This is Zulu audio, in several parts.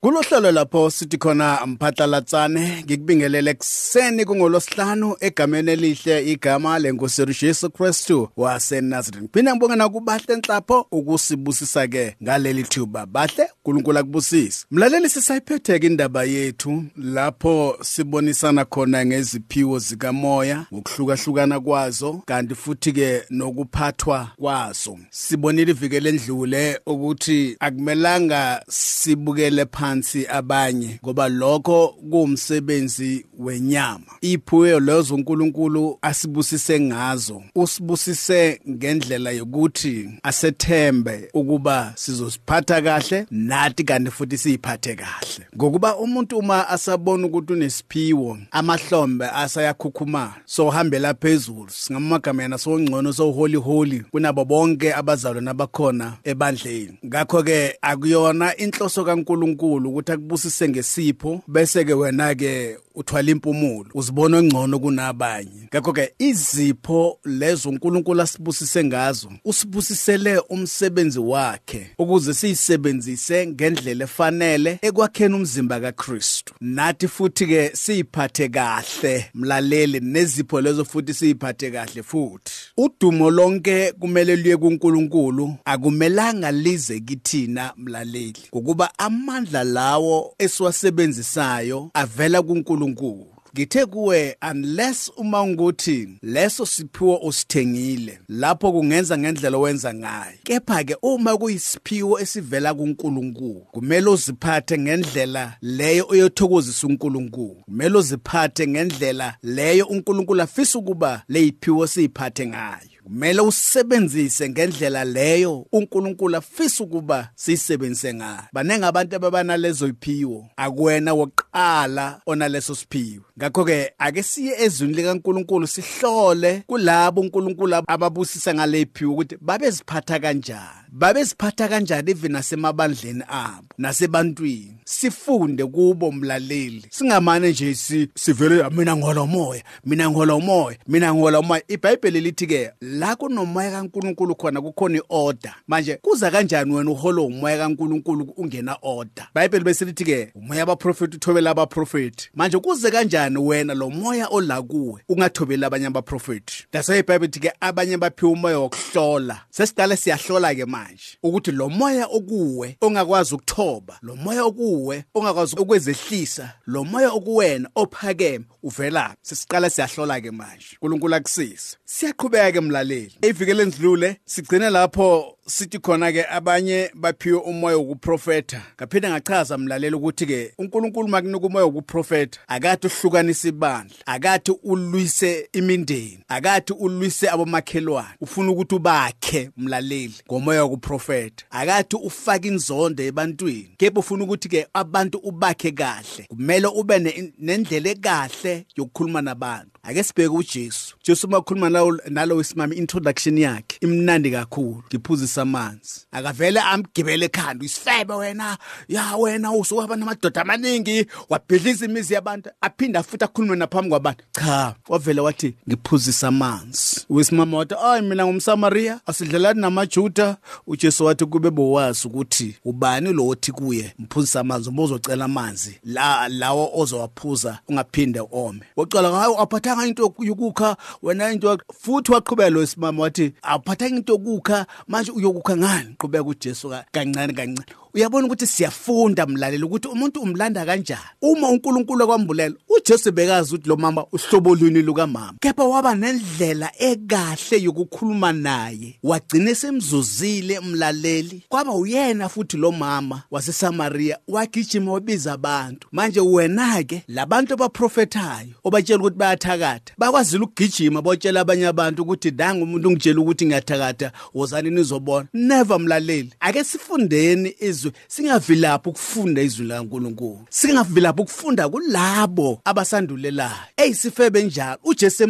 Kulohlelo lapho sithi khona mphatlalatsane ngikubingelele kuseni kungolosihlanu egameni elihle igama lenkosi Jesu Kristu waseNazareth. Phina ngibonga nakubahle enhlapho ukusibusisa ke ngaleli thuba. Bahle uNkulunkulu akubusise. Mlaleli sisayiphethe indaba yethu lapho sibonisana khona ngeziphiwo zikamoya, ngokuhlukahlukana kwazo kanti futhi ke nokuphathwa kwazo. Sibonile ivikele endlule ukuthi akumelanga sibukele phansi phansi abanye ngoba lokho kuumsebenzi wenyama. Iphuyo lezo uNkulunkulu asibusise ngazo. Usibusise ngendlela yokuthi asethembe ukuba sizosiphatha kahle nathi kanti futhi siyiphathe kahle. Ngokuba umuntu uma asabona ukuthi unesiphiwo amahlombe asayakhukhuma so hambela phezulu singamagama yana songcono so holy holy kunabo bonke abazalwana abakhona ebandleni. Ngakho ke akuyona inhloso kaNkulunkulu uNkulunkulu ukuthi akubusise ngesipho bese ke wena ke uthwala impumulo uzibona ongcono kunabanye. Ngakho ke izipho lezo uNkulunkulu asibusise ngazo usibusisele umsebenzi wakhe ukuze siyisebenzise ngendlela efanele ekwakheni umzimba kaKristu. Nathi futhi ke siyiphathe kahle mlaleli nezipho lezo futhi siyiphathe kahle futhi. Udumo lonke kumele liye kuNkulunkulu akumelanga lize kithina mlaleli ukuba amandla lawo esiwasebenzisayo avela kuNkulunkulu. Ngithe kuwe unless uma ukuthi leso siphiwo usithengile lapho kungenza ngendlela owenza ngayo. Kepha ke uma kuyisiphiwo esivela kuNkulunkulu kumele uziphathe ngendlela leyo oyothokozisa uNkulunkulu. Kumele uziphathe ngendlela leyo uNkulunkulu afisa ukuba leyiphiwo siyiphathe ngayo. Kumele usebenzise ngendlela leyo uNkulunkulu afisa ukuba siyisebenzise ngayo. Banenge abantu ababanalezo iphiwo akuwena wokuqala onaleso siphiwo. Ngakho ke ake siye ezwini likaNkulunkulu sihlole kulabo uNkulunkulu ababusisa ngalephiwo ukuthi babeziphatha kanjani. Babeziphatha kanjani even nasemabandleni abo nasebantwini. Sifunde kubo mlaleli. Singamane nje sivele mina ngola umoya mina ngola umoya mina ngola umoya iBhayibheli lithi ke la kunomoya kaNkuluNkulu khona kukhona iorder. Manje kuza kanjani wena uholo umoya kaNkuluNkulu ungena order? iBhayibheli bese lithi ke umoya abaprofeti uthobela abaprofeti. Manje kuze kanjani wena lo moya ola kuwe ungathobeli abanye abaprofeti? That's why iBhayibheli lithi ke abanye baphiwa umoya wokuhlola. Sesiqale siyahlola ke manje ukuthi lo moya okuwe ongakwazi ukuthoba lo moya okuwe ongakwazi ukwezehlisa lo moya okuwena ophakeme uvela sesiqala siyahlola ke manje. uNkulunkulu akusise siyaqhubeka ke mlaleli. Evikele endlule sigcine lapho sithi khona ke abanye baphiwe umoya wokuprofeta ngaphinda ngachaza mlaleli ukuthi ke uNkulunkulu makunika umoya wokuprofeta akathi uhlukanisa ibandla akathi ulwise imindeni akathi ulwise abomakhelwane ufuna ukuthi ubakhe mlaleli ngomoya wokuprofeta akathi ufake inzondo ebantwini. Kepha ufuna ukuthi ke abantu ubakhe kahle kumele ube nendlela ekahle yokukhuluma nabantu. Ake sibheke uJesu. Jesu uma ukhuluma nalo nalo isimami introduction yakhe imnandi kakhulu. Ngiphuzisa amanzi akavele amgibele ekhanda isifebe wena ya wena usuka namadoda amaningi wabhidliza imizi yabantu aphinda futhi akhulume naphambi kwabantu. Cha wavele wathi ngiphuzisa amanzi. Wesimama wathi ay mina ngumsamaria asidlelani namajuda. uJesu wathi kube bowazi ukuthi ubani lo othi kuye mphuzisa amanzi uma uzocela amanzi la lawo ozowaphuza ungaphinde ome. Wacala hayi aphathanga into yokukha? Wena into futhi waqhubeka lo isimama wathi aphathanga into yokukha manje uyokukha ngani? Qhubeka uJesu kancane kancane. Uyabona ukuthi siyafunda mlaleli ukuthi umuntu umlanda kanjani? Uma uNkulunkulu kwambulela uJesu bekazi ukuthi lo mama uhlobo luni lukamama. Kepha waba nendlela ekahle yokukhuluma naye. Wagcina semzuzile mlaleli. Kwaba uyena futhi lo mama waseSamaria wagijima wabiza abantu. Manje wena ke labantu abaprofetayo obatshela ukuthi bayathakatha bakwazile ukugijima botshela abanye abantu ukuthi danga umuntu ungitshela ukuthi ngiyathakatha wozani nizobona? Never mlaleli. Ake sifundeni izwi singavilaphi ukufunda izwi laNkuluNkulu singavilaphi ukufunda kulabo abasandulelayo? Eyisifebe njalo. uJesu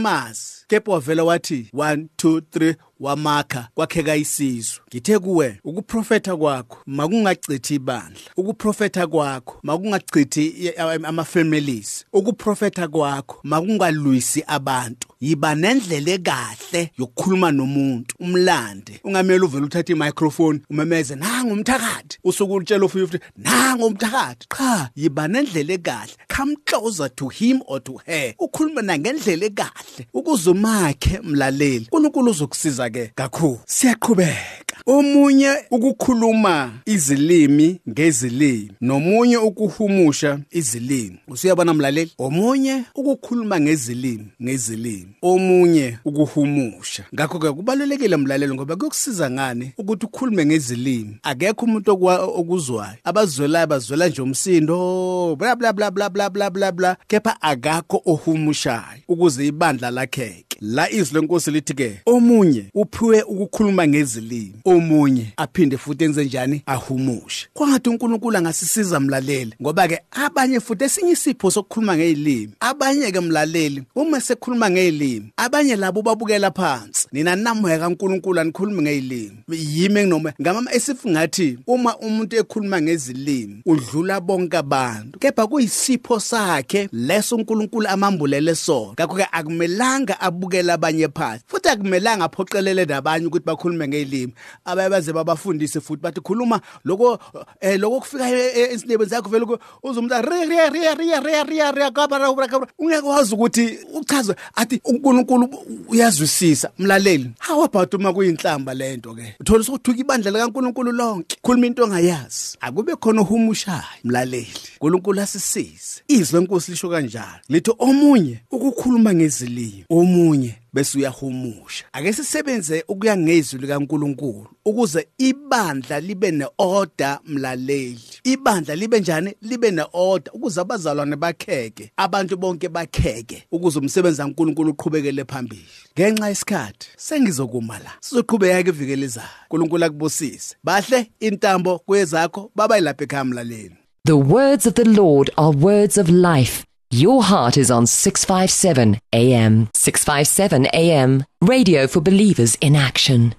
emazi kepha wavela wathi 1 2 3 wamakha kwakheka isizwe ngithe kuwe ukuprofeta kwakho makungacithi ibandla. Ukuprofeta kwakho makungacithi ama families ukuprofeta kwakho makungalwisi abantu. Yiba nendlela ekahle yokukhuluma nomuntu. Umlande. Ungamele uvele uthathe imicrophone umemeze nanga umthakathi. Usuku utshela u50 nanga umthakathi. Cha yiba nendlela ekahle. Come closer to him or to her. Ukhuluma na ngendlela ekahle makhe mlaleli. uNkulunkulu uzokusiza ke kakhulu. Siyaqhubeka. Omunye ukukhuluma izilimi ngezilimi nomunye ukuhumusha izilimi. Usuyabona mlaleli? Omunye ukukhuluma ngezilimi ngezilimi. Omunye ukuhumusha. Ngakho ke kubalulekile mlaleli ngoba kuyokusiza ngani ukuthi ukhulume ngezilimi? Akekho umuntu okuzwayo. Abazwelayo bazwela nje umsindo bla bla bla bla bla bla bla. Kepha akakho ohumushayo ukuze ibandla lakheke. La izwi lenkosi lithi ke omunye uphiwe ukukhuluma ngezilimi omunye aphinde futhi enze njani? Ahumushe. Kwangathi uNkulunkulu angasisiza mlaleli ngoba ke abanye futhi esinye isipho sokukhuluma ngezilimi abanye ke mlaleli uma sekhuluma ngezilimi abanye labo babukela phansi. Nina namoya kaNkulunkulu anikhuluma ngezilimi. Yimi noma ngamama esifungathi uma umuntu ekhuluma ngezilimi udlula bonke abantu. Kepha kuyisipho sakhe leso uNkulunkulu amambulele sona. Ngakho ke akumelanga abukela abanye phansi futhi akumelanga aphoqelele nabanye ukuthi bakhulume ngezilimi. Abaye baze babafundise futhi bathi khuluma lokho eh lokho kufika esinebeni zakho vele uzomuntu re re re re re re re kabara ungeke wazi ukuthi uchazwe athi uNkulunkulu uyazwisisa. Mlaleli how about uma kuyinhlamba lento ke? Uthola sokuthuka ibandla likaNkulunkulu lonke. Khuluma into ongayazi. Akube khona uhumushayo mlaleli. uNkulunkulu asisize. Izwe lenkosi lisho kanjalo. Lithi omunye ukukhuluma ngezilimi omunye bese uyahumusha. Ake sisebenze ukuya ngezwi likaNkuluNkulu ukuze ibandla libe neorder mlaleli. Ibandla libe njani libe neorder ukuze abazalwane bakheke abantu bonke bakheke ukuze umsebenzi kaNkuluNkulu uqhubekele phambili ngenxa yesikhathi sengizokuma la sizoqhubeka ivikele izayo uNkulunkulu akubusise bahle intambo kwezakho baba ilapha ekhaya mlaleli The words of the Lord are words of life Your heart is on 657 AM. 657 AM. Radio for believers in action.